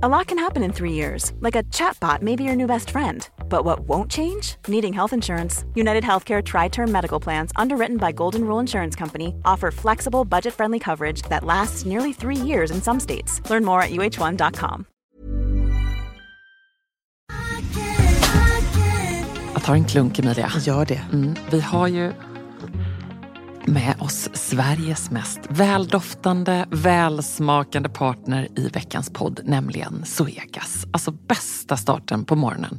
A lot can happen in three years, like a chatbot may be your new best friend. But what won't change? Needing health insurance. United Healthcare Tri Term Medical Plans, underwritten by Golden Rule Insurance Company, offer flexible, budget friendly coverage that lasts nearly three years in some states. Learn more at uh1.com. Jag tar en klunk, Emilia. Gör det. Mm, vi har ju med oss Sveriges mest väldoftande, välsmakande partner i veckans podd, nämligen Zoegas. Alltså bästa starten på morgonen.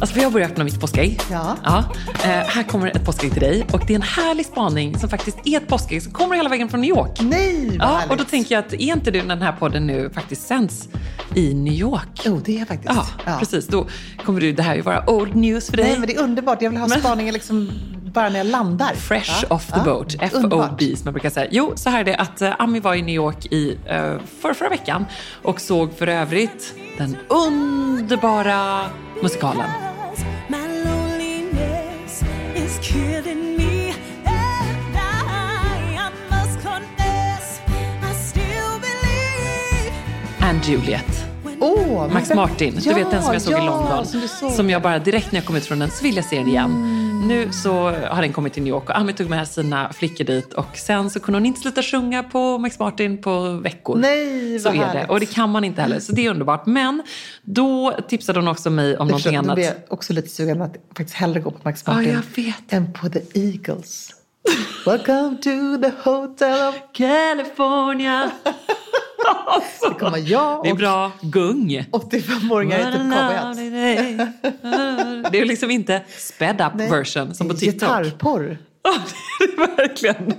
Alltså för jag börjar öppna mitt påskägg. Ja. Ja, eh, här kommer ett påskägg till dig och det är en härlig spaning som faktiskt är ett påskägg som kommer hela vägen från New York. Nej, vad Ja, härligt. och då tänker jag att är inte det när den här podden nu faktiskt sänds i New York? Jo, det är faktiskt. Ja, precis. Då kommer du, det här ju vara old news för dig. Nej, men det är underbart. Jag vill ha Men- spaningen liksom bara när jag landar. Fresh Ja, off the ja. boat. FOB som man brukar säga. Jo, så här är det att eh, Ami var i New York i uh, för, förra veckan och såg för övrigt den underbara musikalen. And Juliet. Men Max Martin, du Ja, vet den som jag såg ja, i London. Som, som jag bara direkt när jag kom ut från den så vill jag se den igen. Nu så har den kommit till New York och Ami tog med sina flickor dit och sen så kunde hon inte sluta sjunga på Max Martin på veckor. Nej, så vad är det. härligt. Och det kan man inte heller, så det är underbart. Men då tipsade hon också mig om någonting annat. blir jag också lite sugen att faktiskt hellre gå på Max Ja, Martin jag vet. än på The Eagles. Welcome to the hotel of... California. alltså, Det kommer jag det är och bra gung. 85-åringar i typ. Det är liksom inte sped up Nej, version som på TikTok. Gitarrporr. Ja, det är verkligen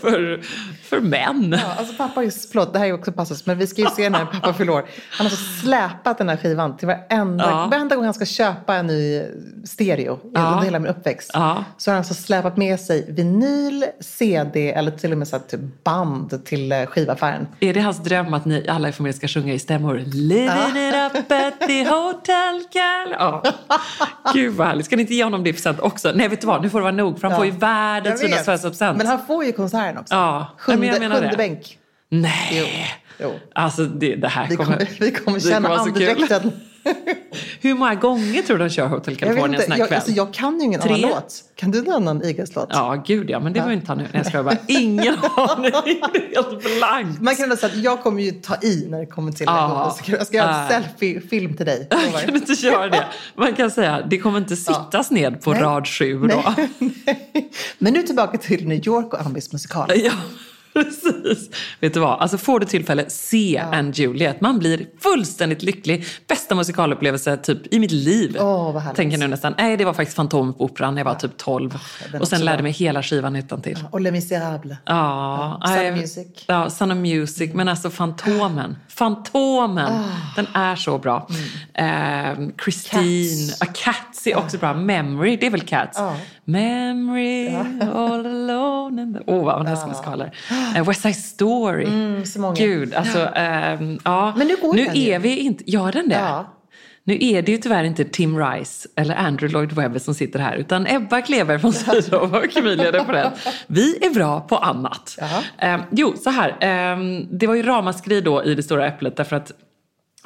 för, för män. Ja, alltså pappa, just, förlåt, det här är också passus, men vi ska ju se när pappa fyller år. Han har så släpat den här skivan till varenda, Ja. varenda gång han ska köpa en ny stereo Ja. under hela min uppväxt. Ja. Så har han så släpat med sig vinyl, CD eller till och med så här, typ band till eh, skivaffären. Är det hans dröm att ni alla i familjen ska sjunga i stämmor? Living it up at the hotel Cal. Ja. Gud vad härligt. Ska ni inte ge honom det i present också? Nej, vet du vad? Nu får det vara nog. För han får ju världens Vet. finaste födelsedagspresent. Men han får ju konserten också. Ja, Sjunde, men jag menar sjunde det. bänk. Nej. Jo. Alltså det, det här Vi kommer... kommer, vi kommer känna andedräkten. Hur många gånger tror du de kör Hotel Jag, California en sån här jag, kväll? alltså, jag kan ju ingen Tre? annan låt. Kan du någon annan Eagles-låt? Ja, gud ja. Men det var ju inte han nu. Nej, jag bara. Ingen aning. Det är helt blankt. Man kan säga att jag kommer ju ta i när det kommer till Ja. ja. Jag ska göra en Ja. selfie-film till dig. lovar. Kan inte köra det? Man kan säga det kommer inte sittas ned på Nej. rad sju då. Nej. Men nu tillbaka till New York och Ambis musikal. Ja, precis. Vet du vad? Alltså får du tillfälle, se Anne Juliet. Man blir fullständigt lycklig. Bästa musikalupplevelse typ i mitt liv. Härligt. Tänker jag nu nästan. Nej, det var faktiskt Fantomen på Operan när jag var typ 12. den och sen lärde bra. mig hela skivan utan till. Och Les Misérables. Ja, Sound nej, of Music. Ja, Sound of Music. Men alltså Fantomen. Fantomen! Ah. Den är så bra. Mm. Eh, Christine, Cats. A Cats. Cats är också bra. Memory, det är väl Cats? Ja. Memory, all alone in the... Åh, oh, vad hon älskar musikaler. Uh, West Side Story. så många. Gud, alltså, ehm, ja. Men nu går nu den ju. är vi inte... Gör den det? Nu är det ju tyvärr inte Tim Rice eller Andrew Lloyd Webber som sitter här utan Ebba Kleber från Sydow och Emilia Reparell. Vi är bra på annat. Eh, jo, så här. Eh, det var ju ramaskri då i Det stora äpplet därför att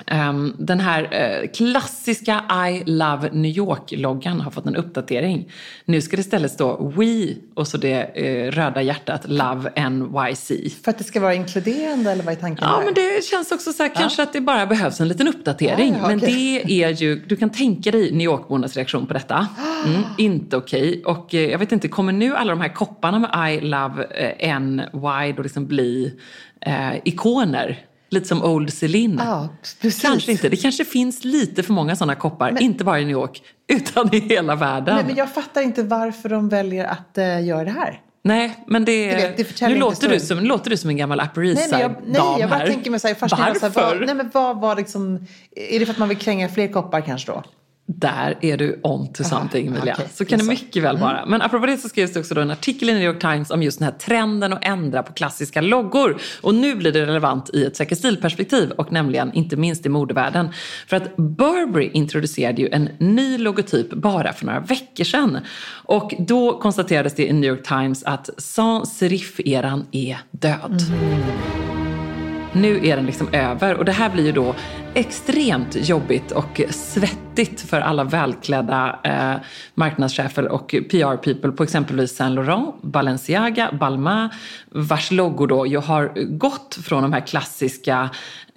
ehm, den här eh, klassiska I Love New York-loggan har fått en uppdatering. Nu ska det istället stå We och så det eh, röda hjärtat Love NYC. För att det ska vara inkluderande eller vad är tanken Ja, där? men det känns också så här, kanske att det bara behövs en liten uppdatering. Ja, ja, men okej. det är ju, du kan tänka dig New York-bornas reaktion på detta. Mm, inte okej. Och eh, jag vet inte, kommer nu alla de här kopparna med I love NY då liksom bli ikoner? Lite som Old Celine. Ja, precis. Kanske inte. Det kanske finns lite för många sådana koppar. inte bara i New York, utan i hela världen. Nej, men jag fattar inte varför de väljer att uh, göra det här. Nej, men det, Du vet, det nu låter du, som, låter du som en gammal Upper East Nej, men jag, nej, bara här. tänker mig så här, fascinerad. Så här, Varför? vad, nej, men vad var liksom, är det för att man vill kränga fler koppar kanske då? Där är du on to something Emilia. okej, så kan det mycket väl vara. Men apropå det så skrevs det också då en artikel i New York Times om just den här trenden att ändra på klassiska loggor. Och nu blir det relevant i ett säker stilperspektiv och nämligen inte minst i modevärlden. För att Burberry introducerade ju en ny logotyp bara för några veckor sedan. Och då konstaterades det i New York Times att sans serif-eran är död. Nu är den liksom över och det här blir ju då extremt jobbigt och svettigt för alla välklädda eh, marknadschefer och PR-people på exempelvis Saint Laurent, Balenciaga, Balmain, vars loggor då ju har gått från de här klassiska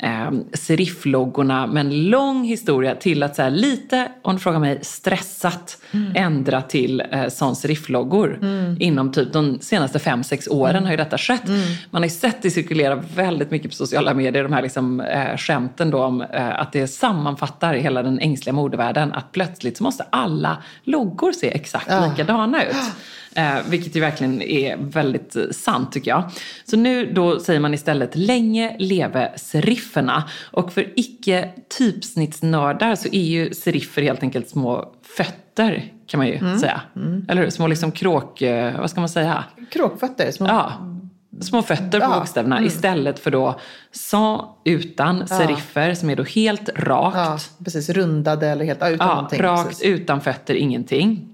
eh, serifloggorna med en lång historia till att så här, lite, om du frågar mig, stressat ändra till eh, sans serif-loggor. Inom typ de senaste fem sex åren har ju detta skett. Man har ju sett det cirkulera väldigt mycket på sociala medier, de här liksom, eh, skämten då om eh, att det sammanfattar hela den ängsliga modevärlden. Att plötsligt så måste alla loggor se exakt likadana ut. Eh, vilket ju verkligen är väldigt sant tycker jag. Så nu då säger man istället länge leve serifferna. Och för icke typsnittsnördar så är ju seriffer helt enkelt små fötter kan man ju säga. Eller hur? Små liksom kråk... eh, Vad ska man säga? Kråkfötter? Små... Ja, små fötter på Ja, bokstäverna istället för då sa utan seriffer som är då helt rakt. Ja, precis. Rundade eller helt utan Ja, någonting. rakt precis. utan fötter, ingenting.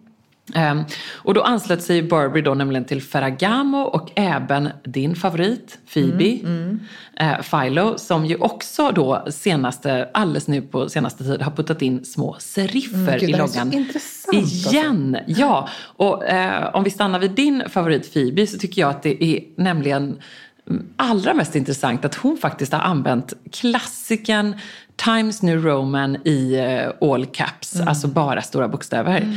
Ehm, och då anslöt sig Burberry då nämligen till Ferragamo och även din favorit Phoebe Mm, eh, Philo som ju också då senaste, alldeles nu på senaste tid har puttat in små seriffer Mm, i loggan. alltså. Igen! Ja, och eh, om vi stannar vid din favorit Phoebe så tycker jag att det är nämligen mm, allra mest intressant att hon faktiskt har använt klassiken Times New Roman i eh, all caps, Mm. alltså bara stora bokstäver.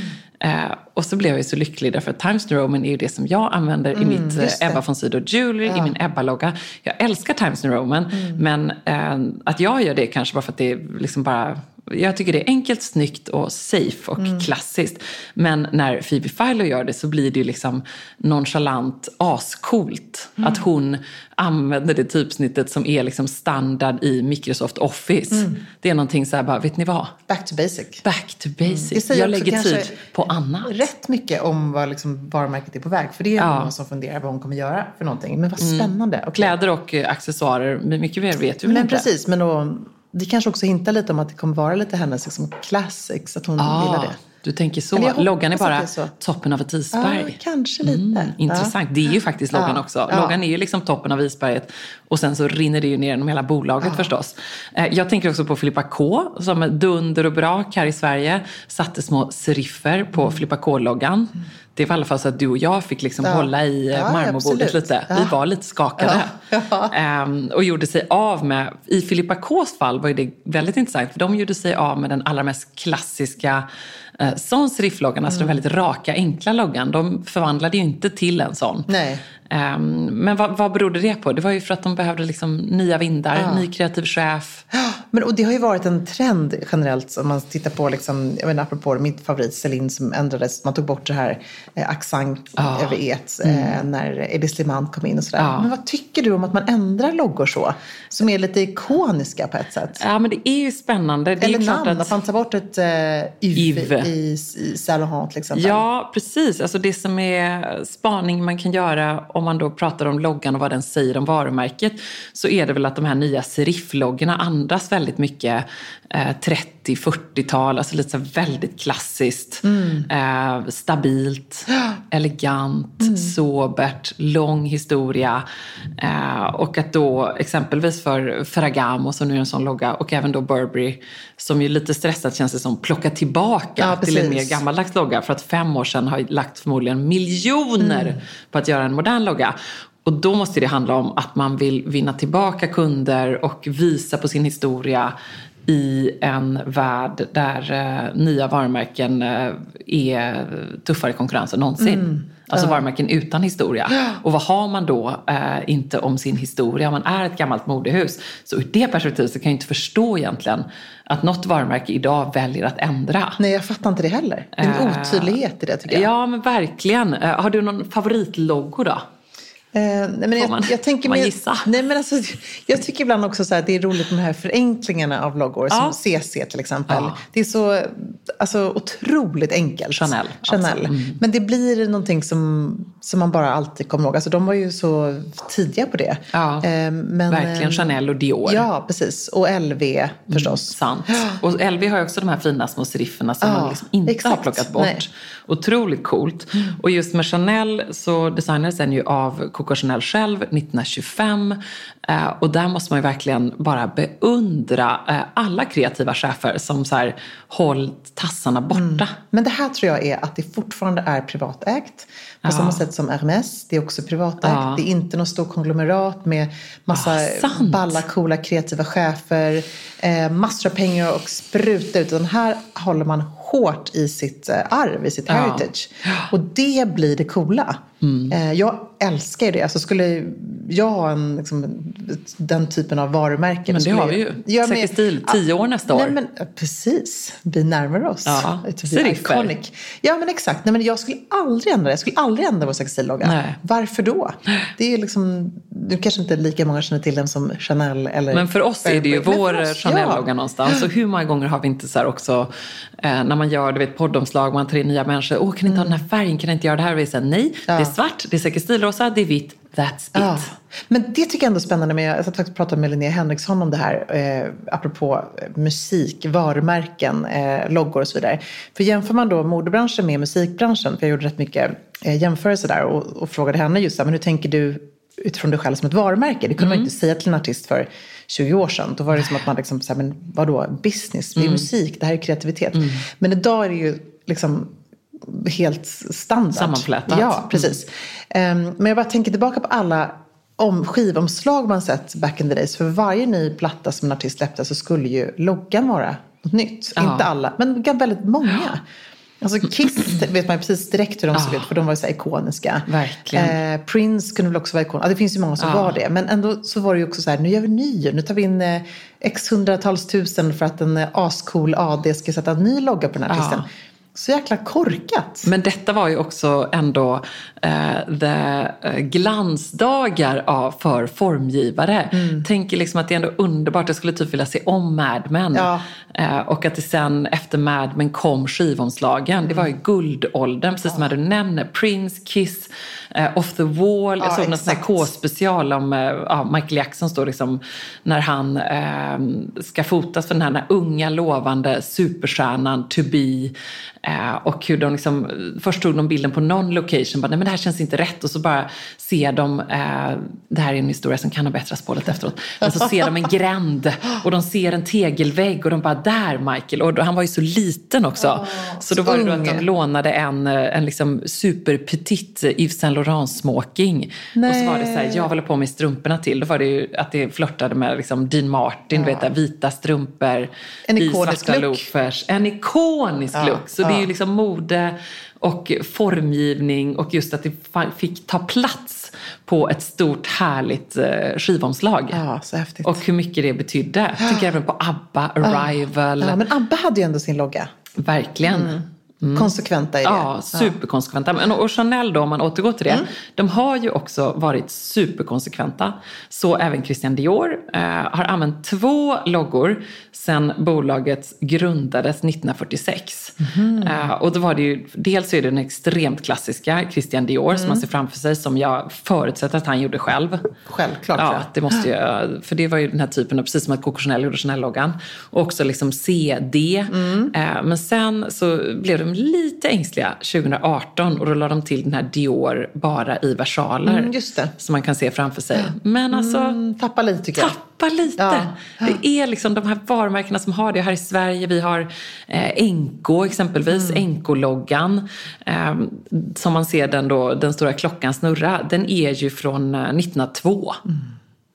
Eh, och så blev jag så lycklig därför att Times New Roman är ju det som jag använder i mitt Mm, eh. Ebba von Sydow Jewelry, i min Ebba-logga. Jag älskar Times New Roman, Mm. men eh, att jag gör det kanske bara för att det är liksom bara jag tycker det är enkelt, snyggt och safe och Mm. klassiskt. Men när Phoebe Philo gör det så blir det ju liksom nonchalant ascoolt. Mm. Att hon använder det typsnittet som är liksom standard i Microsoft Office. Mm. Det är någonting så här bara, vet ni vad? Back to basic. Back to basic. Det säger Jag lägger tid på annat. Rätt mycket om vad liksom varumärket är på väg. För det är Ja. någon som funderar vad hon kommer göra för någonting. Men vad spännande. Okej. Kläder och accessoarer, mycket mer vet vi väl Men inte. precis, men då, det kanske också hintar lite om att det kommer vara lite hennes liksom, classics, att hon Ah, gillar det. Du tänker så. Eller Loggan är bara är toppen av ett isberg. Ja, kanske lite. Mm, intressant. Det är ju faktiskt loggan Ja, också. ja. Loggan är ju liksom toppen av isberget och sen så rinner det ju ner genom hela bolaget förstås. Eh, Jag tänker också på Filippa K som dunder och brak här i Sverige satte små seriffer på Filippa K-loggan. Det var i alla fall så att du och jag fick liksom Mm. Ja. hålla i eh, Ja, marmorbordet lite. Vi Ja. var lite skakade. Ja, ja. Ehm, och gjorde sig av med, i Filippa Ks fall var ju det väldigt intressant för de gjorde sig av med den allra mest klassiska eh, sans serifloggan, alltså Mm. den väldigt raka enkla loggan. De förvandlade ju inte till en sån. Nej. Ehm, men vad, vad berodde det på? Det var ju för att de behövde liksom nya vindar, ny kreativ chef. Men, och det har ju varit en trend generellt om man tittar på, liksom, jag menar, apropå min favorit Celine som ändrades, man tog bort det här eh, accent Ja. över et eh, när Eddie Slimane kom in och sådär. Ja. Men vad tycker du om att man ändrar loggor så? Som är lite ikoniska på ett sätt. Ja, men det är ju spännande. Det är Eller klart namn, att... att man tar bort ett uh, YV i, i Saint Laurent till exempel. Ja, precis. Alltså det som är spaning man kan göra om man då pratar om loggan och vad den säger om varumärket så är det väl att de här nya serifloggorna andas väldigt mycket eh, 30-40-tal, alltså lite så väldigt klassiskt, eh, stabilt, elegant, sobert, lång historia. Eh, och att då exempelvis för Ferragamo som nu är en sån logga och även då Burberry som ju lite stressat känns det som plockar tillbaka Ja, till en mer gammaldags logga för att fem år sedan har lagt förmodligen miljoner på att göra en modern logga. Och då måste det handla om att man vill vinna tillbaka kunder och visa på sin historia i en värld där eh, nya varumärken eh, är tuffare i konkurrens än någonsin. Alltså varumärken utan historia. Och vad har man då eh, inte om sin historia? Om man är ett gammalt modehus. Så ur det perspektivet så kan jag inte förstå egentligen att något varumärke idag väljer att ändra. Nej, jag fattar inte det heller. Det är en Eh, otydlighet i det tycker jag. Ja, men verkligen. Eh, Har du någon favoritlogo då? Eh, men Får jag, man- jag tänker man mer- gissa? Nej, men alltså, jag tycker ibland också så här, att det är roligt med de här förenklingarna av loggor. Ja. Som CC till exempel. Ja. Det är så alltså, otroligt enkelt. Chanel, Chanel. Mm. Men det blir någonting som, som man bara alltid kommer ihåg. Alltså, de var ju så tidiga på det. Ja, Eh, men, Verkligen eh, Chanel och Dior. Ja, precis. Och LV förstås. Sant. Och LV har ju också de här fina små serifferna som man liksom inte exakt. har plockat bort. Nej. Otroligt coolt. Och just med Chanel så designades den ju av Coco Chanel själv 1925. Eh, och där måste man ju verkligen bara beundra eh, alla kreativa chefer som så här hållit tassarna borta. Men det här tror jag är att det fortfarande är privatägt. På Ja. samma sätt som Hermès, det är också privatägt. Ja. Det är inte någon stor konglomerat med massa sant. balla, coola, kreativa chefer. Eh, massor av pengar och spruta ut. Utan här håller man hårt i sitt eh, arv, i sitt Ja. heritage. Och det blir det coola. Mm. Eh, jag älskar det. Alltså skulle jag ha en, liksom, den typen av varumärke. Men det har jag- vi ju. Ja, Säker stil, tio år nästa år. Nej, men, ja, precis, vi närmar oss. Ja, iconic. Ja men exakt. Nej, men jag skulle aldrig ändra det. Jag skulle aldrig ändra vår. Nej. Varför då? Det är liksom, nu kanske inte lika många känner till den som Chanel eller Men för oss är det ju vår Chanel-logga ja. någonstans. Och hur många gånger har vi inte så här också, eh, när man gör du vet, poddomslag, man tar in nya människor. Åh, kan ni inte ha den här färgen? Kan ni inte göra det här? Och vi säger nej, Ja. det är svart, det är säkert stilrosa, det är vitt. That's it. Ja. Men det tycker jag ändå är spännande med, jag satt faktiskt och pratade med Linnea Henriksson om det här, eh, apropå eh, musik, varumärken, eh, loggor och så vidare. För jämför man då modebranschen med musikbranschen, för jag gjorde rätt mycket eh, jämförelser där och, och frågade henne just så här, men hur tänker du utifrån dig själv som ett varumärke? Det kunde man ju inte säga till en artist för 20 år sedan. Då var det som att man liksom, så här, men vadå, business, det är musik, det här är kreativitet. Men idag är det ju liksom helt standard. Sammanflätat. Ja, precis. Ehm, men jag bara tänker tillbaka på alla om skivomslag man sett back in the days. För varje ny platta som en artist släppte så skulle ju loggan vara något nytt. Ja. Inte alla, men väldigt många. Alltså Kiss vet man precis direkt hur de såg Ja. ut, för de var ju så ikoniska. Eh, Prince kunde väl också vara ikonisk. Ja, det finns ju många som Ja. var det. Men ändå så var det ju också så här, nu gör vi ny. Nu tar vi in eh, x hundratals tusen för att en eh, ascool AD ska sätta en ny logga på den här artisten. Så jäkla korkat. Men detta var ju också ändå eh, the, eh, glansdagar av, för formgivare. Mm. Tänker liksom att det är ändå underbart. Jag skulle typ vilja se om Mad Men. Ja. Eh, och att det sen efter Mad Men kom skivomslagen. Det var Mm. ju guldåldern, precis som du nämner. Prince, Kiss, eh, Off the Wall. Jag Ja, såg någon exakt. K-special om eh, ja, Michael Jackson står liksom när han eh, ska fotas för den här, den här unga lovande superstjärnan To Be. Eh, och hur de liksom, först tog de bilden på någon location, bara, nej men det här känns inte rätt. Och så bara ser de, eh, det här är en historia som kan ha bättrats på lite efteråt. Men så ser de en gränd och de ser en tegelvägg och de bara, där Michael. Och då, han var ju så liten också. så då var det då att de lånade en, eh, en liksom superpetit Yves Saint Laurent smoking. Och så var det så här, jag håller på med strumporna till. Då var det ju att det flörtade med liksom Dean Martin, du vet, där, vita strumpor, En i ikonisk svarta loafers. En ikonisk Ja, look. Så det är ja. ju liksom mode och formgivning och just att det fick ta plats på ett stort härligt eh, skivomslag. Ja, så häftigt. Och hur mycket det betydde. Jag tänker även på ABBA, Arrival. ja, men ABBA hade ju ändå sin logga. Verkligen. Konsekventa i det. Ja, superkonsekventa. Men, och Chanel då, om man återgår till det, Mm. de har ju också varit superkonsekventa. Så även Christian Dior eh, har använt två loggor sedan bolaget grundades 1946. Mhm. Eh, och då var det ju, dels är det den extremt klassiska Christian Dior Mm. som man ser framför sig, som jag förutsätter att han gjorde själv. Självklart. Ja, det måste ju, för det var ju den här typen av, precis som att Coco Chanel gjorde Chanel-loggan. Och också liksom CD. Mm. Eh, men sen så blev de lite ängsliga 2018 och då la de till den här Dior bara i versaler. Mm, just det. Som man kan se framför sig. Men alltså, Mm, tappa lite tycker jag. tappa lite. Ja. Det är liksom de här varumärkena som har det här i Sverige. Vi har eh, NK exempelvis, Mm. NK-loggan. Eh, som man ser den då, den stora klockan snurra. Den är ju från eh, 1902.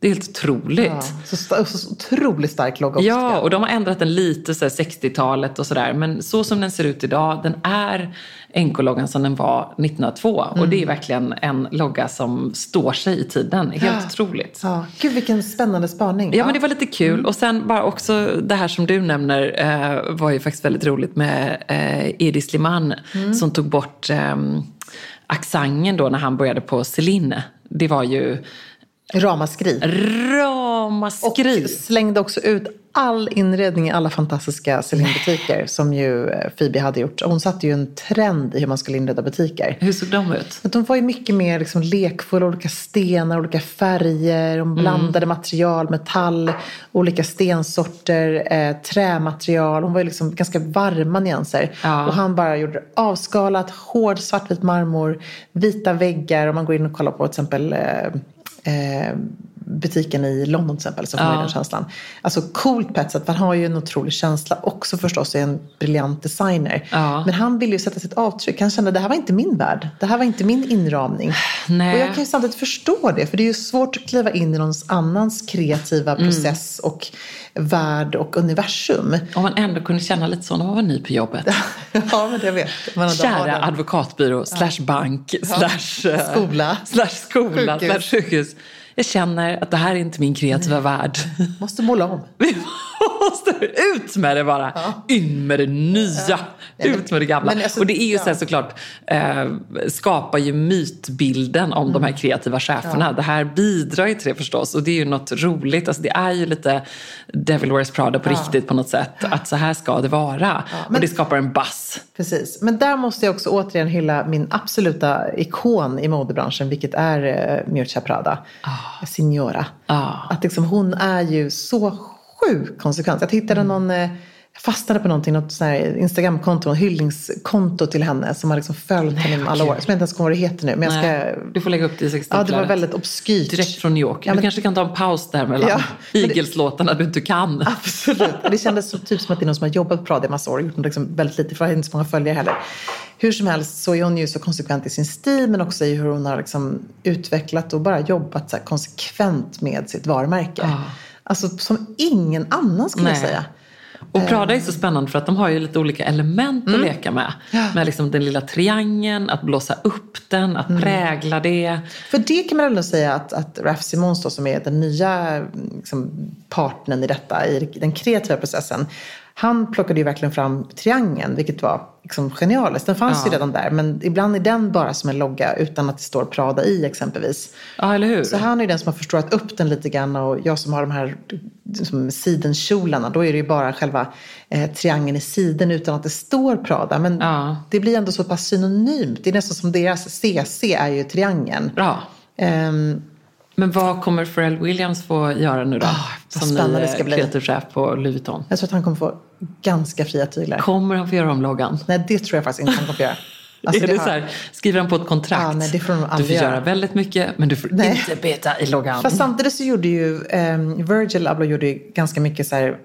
Det är helt otroligt. Mm. Ja, så, så otroligt stark logga Ja, och de har ändrat den lite så här 60-talet och sådär. Men så som den ser ut idag, den är NK-loggan som den var 1902. Och Mm. det är verkligen en logga som står sig i tiden. Helt Ja. otroligt. Ja, gud vilken spännande spaning. Ja, men det var lite kul. Och sen bara också det här som du nämner eh, var ju faktiskt väldigt roligt med eh, Edi Sliman som tog bort eh, accenten då när han började på Celine. Det var ju Ramaskri. ramaskri. Och slängde också ut all inredning i alla fantastiska Celine-butiker som ju eh, Phoebe hade gjort. Hon satte ju en trend i hur man skulle inreda butiker. Hur såg de ut? De var ju mycket mer liksom lekfulla, olika stenar, olika färger, de blandade material, metall, olika stensorter, eh, trämaterial. Hon var ju liksom ganska varma nyanser. Ja. Och han bara gjorde avskalat, hård svartvit marmor, vita väggar. Om man går in och kollar på till exempel eh, eh, butiken i London till exempel så får man Ja. den känslan. Alltså coolt på ett sätt, han har ju en otrolig känsla också förstås, är en briljant designer. Ja. Men han ville ju sätta sitt avtryck. Han kände det här var inte min värld. Det här var inte min inramning. Nej. Och jag kan ju samtidigt förstå det. För det är ju svårt att kliva in i någon annans kreativa Mm. process och värld och universum. Om man ändå kunde känna lite så när man var ny på jobbet. ja, men jag vet. Man Kära advokatbyrå, slash bank, slash eh, Skola. slash skola, Sjukhus. slash sjukhus. Jag känner att det här är inte min kreativa värld. Måste måla om. Vi måste ut med det bara. In med det nya. Ut med det gamla. Alltså, och det är ju ja. så här såklart, eh, skapar ju mytbilden om de här kreativa cheferna. Det här bidrar ju till det förstås. Och det är ju något roligt. Alltså, det är ju lite Devil Wears Prada på riktigt på något sätt. Att så här ska det vara. men- Och det skapar en buzz. Precis. Men där måste jag också återigen hylla min absoluta ikon i modebranschen, vilket är uh, Miuccia Prada. Signora. Att liksom, hon är ju så sjukt konsekvent. Jag hittade någon, eh, jag fastnade på någonting, något sån här Instagramkonto, en hyllningskonto till henne som har liksom följt henne i alla år. Som jag inte ens kommer ihåg vad det heter nu. Men jag ska, du får lägga upp det i ja, det var väldigt obskyrt. Direkt från New York. Ja, du men- kanske kan ta en paus där mellan Ja, Eagles-låtarna du inte kan. Absolut. Det kändes så, typ som att det är någon som har jobbat på Prada i massa år och gjort liksom väldigt lite, för jag har inte så många följare heller. Hur som helst så är hon ju så konsekvent i sin stil men också i hur hon har liksom utvecklat och bara jobbat så konsekvent med sitt varumärke. Ja. Alltså som ingen annan skulle jag Nej. säga. Och Prada är så spännande för att de har ju lite olika element att leka med. Mm. Ja. Med liksom den lilla triangeln, att blåsa upp den, att Mm. prägla det. För det kan man ändå säga att, att Raf Simons då, som är den nya liksom, partnern i detta, i den kreativa processen. Han plockade ju verkligen fram triangeln, vilket var liksom genialiskt. Den fanns ju Ja. redan där, men ibland är den bara som en logga utan att det står Prada i exempelvis. Ja, eller hur? Så han är ju den som har förstorat upp den lite grann och jag som har de här som sidenkjolarna, då är det ju bara själva eh, triangeln i siden utan att det står Prada. Men Ja. det blir ändå så pass synonymt. Det är nästan som deras CC är ju triangeln. Bra. Ehm, Men vad kommer Pharrell Williams få göra nu då? Ah, vad som spännande ny det ska bli. chef på Louis Vuitton. jag tror att han kommer få ganska fria tyglar. Kommer han få göra om loggan? Nej, det tror jag faktiskt inte han kommer få göra. Alltså, är det har- så här, skriver han på ett kontrakt? Ja, nej, det får de du får göra göra. väldigt mycket, men du får Nej. inte beta i loggan. Fast samtidigt så gjorde ju um, Virgil Abloh gjorde ju ganska mycket så här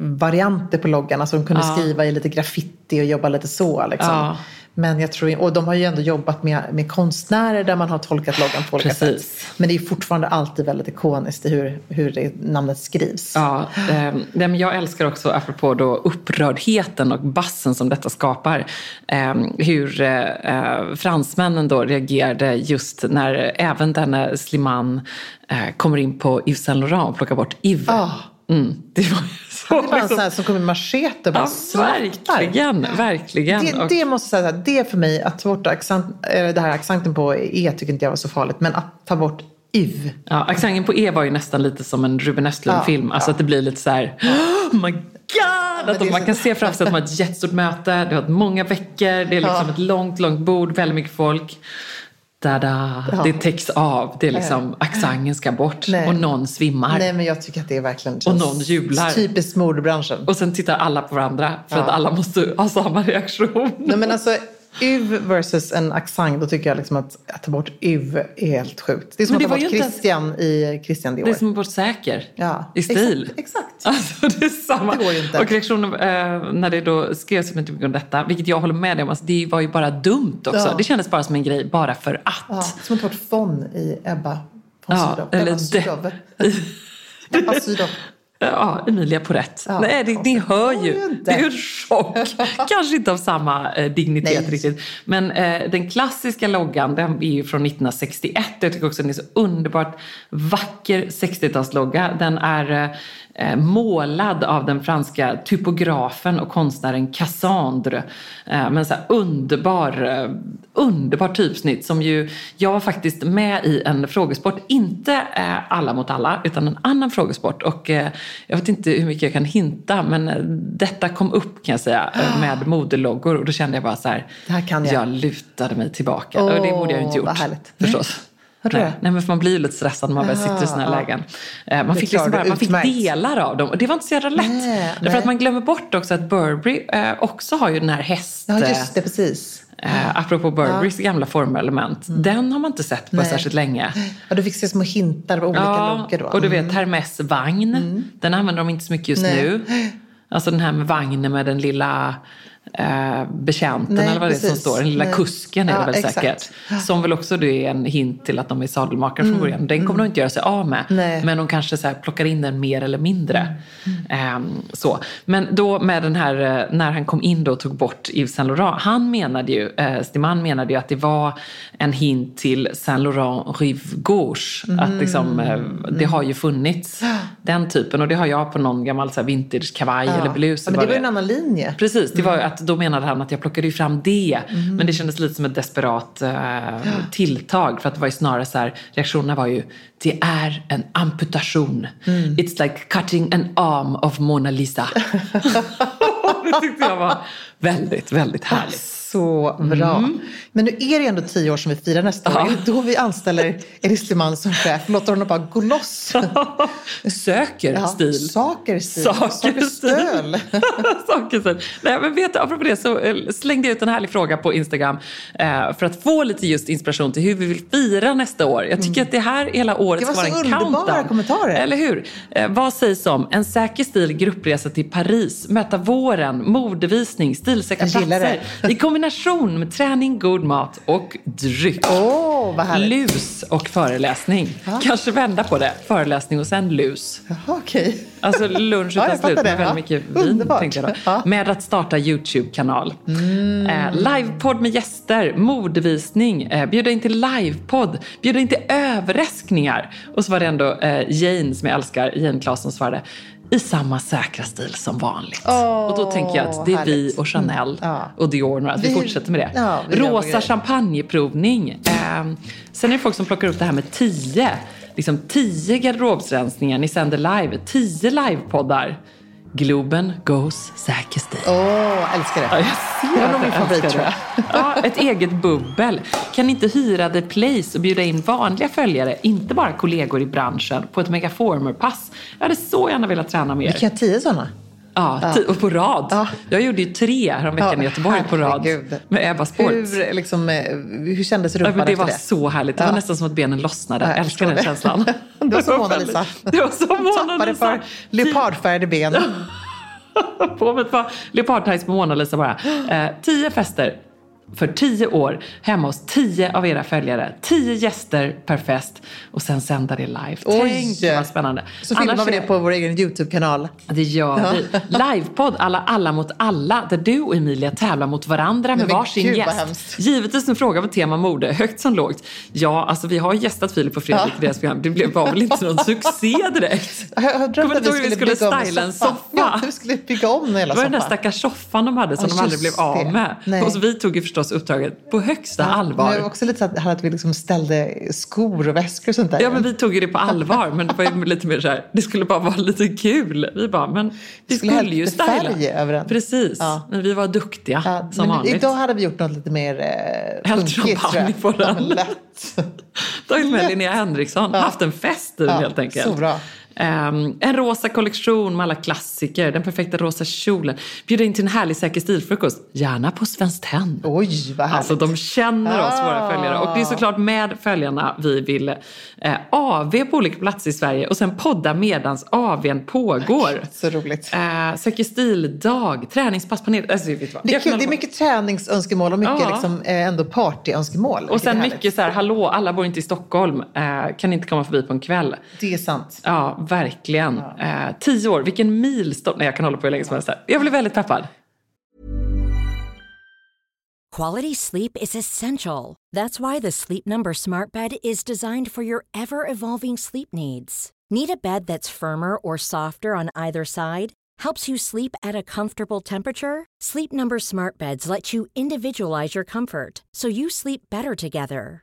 varianter på loggan. Alltså de kunde Ja. skriva i lite graffiti och jobba lite så. Liksom. Ja. Men jag tror, och de har ju ändå jobbat med, med konstnärer där man har tolkat loggan på olika Precis. sätt. Men det är fortfarande alltid väldigt ikoniskt hur, hur det, namnet skrivs. Ja, eh, men jag älskar också, apropå då upprördheten och bassen som detta skapar, eh, hur eh, fransmännen då reagerade just när även denne Slimane eh, kommer in på Yves Saint Laurent och plockar bort Yves. Ah. Mm, det var så är liksom- sån här som kommer med machete och bara Ja, verkligen, verkligen. Det, det måste säga, här, det för mig att ta bort accent, det här accenten på E tycker inte jag var så farligt. Men att ta bort IV. Ja, accenten på E var ju nästan lite som en Ruben Östlund-film. Ja, alltså att det blir lite så här, oh my god! Att man så- kan se framför sig att man har ett jättestort möte, det har varit många veckor, det är liksom Ja. ett långt, långt bord, väldigt mycket folk. Ja. Det täcks av, det är liksom, accenten ska bort Nej. och någon svimmar. Nej men jag tycker att det är verkligen Och någon jublar. typiskt modebranschen. Och sen tittar alla på varandra för att Ja. alla måste ha samma reaktion. Nej men alltså UV versus en accent, då tycker jag liksom att, att ta bort UV är helt sjukt. Det är som Men att ta det bort Christian i Christian Dior. Det är som att vara säker ja. i stil. Exakt. exakt. Alltså det är samma. Det går ju inte. Och reaktionen eh, när det då skrevs så mycket om detta, vilket jag håller med dig om, alltså, det var ju bara dumt också. Ja. Det kändes bara som en grej bara för att. Ja, som att ta bort Fon i Ebba von Ja, Sydow. eller Ebba det- Sydow. Ebba Sydow. Ja, Emilia på rätt. Ja, Nej, det, ni hör ju. Det är en chock. Kanske inte av samma eh, dignitet Nej. riktigt. Men eh, den klassiska loggan, den är ju från 1961. Jag tycker också den är så underbart vacker 60-talslogga. Den är eh, målad av den franska typografen och konstnären Cassandre. Eh, men så underbar, eh, underbar typsnitt som ju, jag var faktiskt med i en frågesport, inte eh, alla mot alla, utan en annan frågesport. Och eh, jag vet inte hur mycket jag kan hinta, men eh, detta kom upp kan jag säga eh, med modeloggor och då kände jag bara så här, här jag. jag lutade mig tillbaka. och det borde jag ju inte gjort. Förstås. Hörde Nej. Nej, men för man blir ju lite stressad när man väl sitter i sådana här lägen. Eh, Man fick, liksom bara, man fick delar av dem och det var inte så jävla lätt. Nej, Därför nej. att man glömmer bort också att Burberry eh, också har ju den här häst... Ja, just det, precis. Eh, apropå Burberrys gamla formelement. Den har man inte sett på Mm. Nej. särskilt länge. Ja, du fick se små hintar på olika Ja, loggor då. och du Mm. vet Hermes vagn. Den använder de inte så mycket just Nej. nu. Alltså den här med vagnen med den lilla eh, betjänten Nej, eller vad det är som precis. står. Den lilla Nej. kusken är Ja, det väl exakt. säkert. Som väl också är en hint till att de är sadelmakare från början. Den kommer de inte göra sig av med. Mm. Nej. Mm. Men de kanske så plockar in den mer eller mindre. Ehm, så. Men då med den här, eh, när han kom in då och tog bort Yves Saint Laurent. Han menade ju, eh, Stiman menade ju att det var en hint till Saint Laurent Rive Gauche. Att liksom, eh, det har ju funnits den typen. Och det har jag på någon gammal så här, vintage kavaj eller blus. Ja, men det var ju en annan linje. Precis, det var ju att då menade han att jag plockade ju fram det. Mm. Men det kändes lite som ett desperat eh, tilltag. För att det var ju snarare så här, reaktionerna var ju, det är en amputation. Mm. It's like cutting an arm of Mona Lisa. det tyckte jag var väldigt, väldigt härligt. Så bra. Men nu är det ändå tio år som vi firar nästa år. Mm. Ja. Då vi anställer Elis Liman som chef. Låter honom bara gå loss. Söker Ja, stil. Saker stil. Saker Saker stil. stöl. Saker stil. Nej, men vet du, apropå det så eh, slängde jag ut en härlig fråga på Instagram eh, för att få lite just inspiration till hur vi vill fira nästa år. Jag tycker att det här hela året Mm. Det var ska vara så en underbara countdown. kommentarer. Eller hur? Eh, vad sägs om en säker stil gruppresa till Paris, möta våren, modevisning, stilsäkra platser i kombination med träning, god mat och dryck. Åh, vad härligt. Lus och föreläsning. Kanske vända på det. Föreläsning och sen lus. Jaha, okej. Alltså lunch Ja, utan jag slut med det. väldigt Ja. mycket vin. Underbart. Tänkte jag då. Ja. Mm. Med att starta YouTube-kanal. Eh, livepodd med gäster, modevisning, eh, bjuda in till livepodd, bjuda in till överraskningar. Och så var det ändå eh, Jane som jag älskar, Jane Claesson som svarade i samma säkra stil som vanligt. Åh, och då tänker jag att det är vi härligt. och Chanel Ja. och Dior att vi, Vi- fortsätter med det. ja, vi Rosa champagneprovning. Eh, sen är det folk som plockar upp det här med tio. Liksom tio garderobsrensningar, ni sänder live. Tio livepoddar. Globen goes säker stil. Åh, älskar det. Ja, jag ser det var att nog min favorit älskar tror jag. det. Ja, ett eget bubbel. Kan inte hyra The Place och bjuda in vanliga följare, inte bara kollegor i branschen, på ett Megaformer-pass? Jag hade så gärna velat träna mer. Vi kan ha tio sådana. Ja, ti- och på rad. Ja. Jag gjorde ju tre häromveckan Ja, i Göteborg på rad med Ebba Sports. Hur, liksom, eh, hur kändes Ja, rumpan men det efter var det? så härligt. Det var Ja. nästan som att benen lossnade. Ja, Jag älskar den det. känslan. Det var som Mona Lisa. Det var som Mona Tappade Lisa. för leopardfärgade ben. På med ett par leopardtights på Mona Lisa bara. Eh, tio fester. För tio år hemma hos tio av era följare. Tio gäster per fest och sen sända det live. Tänk vad spännande. Så filmar Annars vi det på vår egen YouTube-kanal. det gör vi. Livepodd alla, alla mot alla där du och Emilia tävlar mot varandra med varsin gud, gäst. Givetvis en fråga på tema mode, högt som lågt. Ja, alltså vi har gästat Filip och Fredrik i deras program. Det blev väl inte någon succé direkt. Jag drömt Kommer att vi skulle bygga om styla en soffan. soffa? Ja, vi skulle bygga om hela Det var den där soffan. stackars soffan de hade som Ja, de aldrig blev av med. Nej. Och vi tog ju förstås uppdraget på högsta Men allvar. det var också lite så att, att vi liksom ställde skor och väskor och sånt där. Ja, men vi tog ju det på allvar. Men det var lite mer så här, det skulle bara vara lite kul. Vi bara, men vi skulle skulle, ju styla. Precis. Ja. Men vi var duktiga, Ja, som men vanligt. idag hade vi gjort något lite mer eh, Hällt champagne på den. Ja, men lätt. Tagit med Linnea Henriksson, haft en fest i den Ja, helt enkelt. så bra. Ehm, en rosa kollektion med alla klassiker, den perfekta rosa kjolen. Bjuda in till en härlig säker stilfrukost, gärna på Svenskt Tenn. Oj, vad härligt. Alltså de känner oss, våra Ah. följare. Och det är såklart med följarna vi vill eh, AV på olika platser i Sverige och sen podda medans AVn pågår. Så roligt. Eh, Säker stildag, träningspass på ned... Alltså, vet du vad? Det är, kul, det är mycket träningsönskemål och mycket Ja. liksom, eh, ändå partyönskemål. Och sen mycket så här, hallå, alla bor inte i Stockholm, eh, kan inte komma förbi på en kväll. Det är sant. Ja, verkligen. Eh, tio år, vilken milstolpe. Nej, jag kan hålla på hur länge som helst här. Jag blir väldigt peppad. Quality sleep is essential. That's why the Sleep Number Smart Bed is designed for your ever evolving sleep needs. Need a bed that's firmer or softer on either side? Helps you sleep at a comfortable temperature? Sleep Number Smart Beds let you individualize your comfort so you sleep better together.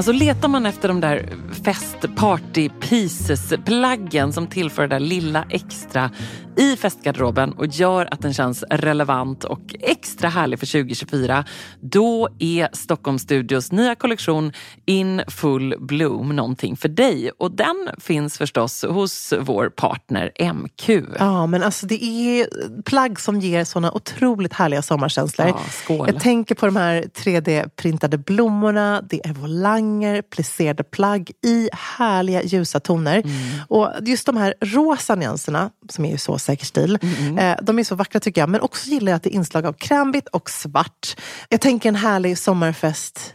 Alltså letar man efter de där fest party pieces plaggen som tillför det där lilla extra i festgarderoben och gör att den känns relevant och extra härlig för 2024. Då är Stockholm Studios nya kollektion In Full Bloom någonting för dig. Och den finns förstås hos vår partner MQ. Ja, men alltså det är plagg som ger såna otroligt härliga sommarkänslor. Ja, skål. Jag tänker på de här 3D-printade blommorna, det är volanger, plisserade plagg i härliga ljusa toner. Mm. Och just de här rosa nyanserna, som är ju så säker stil, Mm, eh, de är så vackra tycker jag. Men också gillar jag att det är inslag av krämvitt och svart. Jag tänker en härlig sommarfest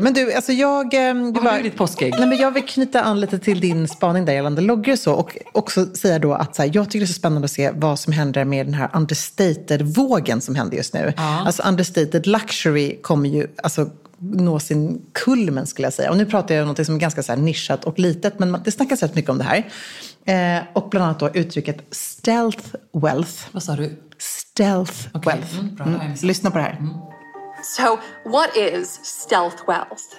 Men du, alltså jag... eh, Du har du i ditt påskägg? Nej, men jag vill knyta an lite till din spaning där gällande loggor och så. Och också säga då att så här, jag tycker det är så spännande att se vad som händer med den här understated-vågen som händer just nu. Alltså understated luxury kommer ju alltså, nå sin kulmen skulle jag säga. Och nu pratar jag om något som är ganska så nischat och litet. Men det snackas rätt mycket om det här. Eh, och bland annat då uttrycket stealth wealth. Vad sa du? Stealth wealth. mm, Mm. Lyssna på det här. So, what is stealth wealth?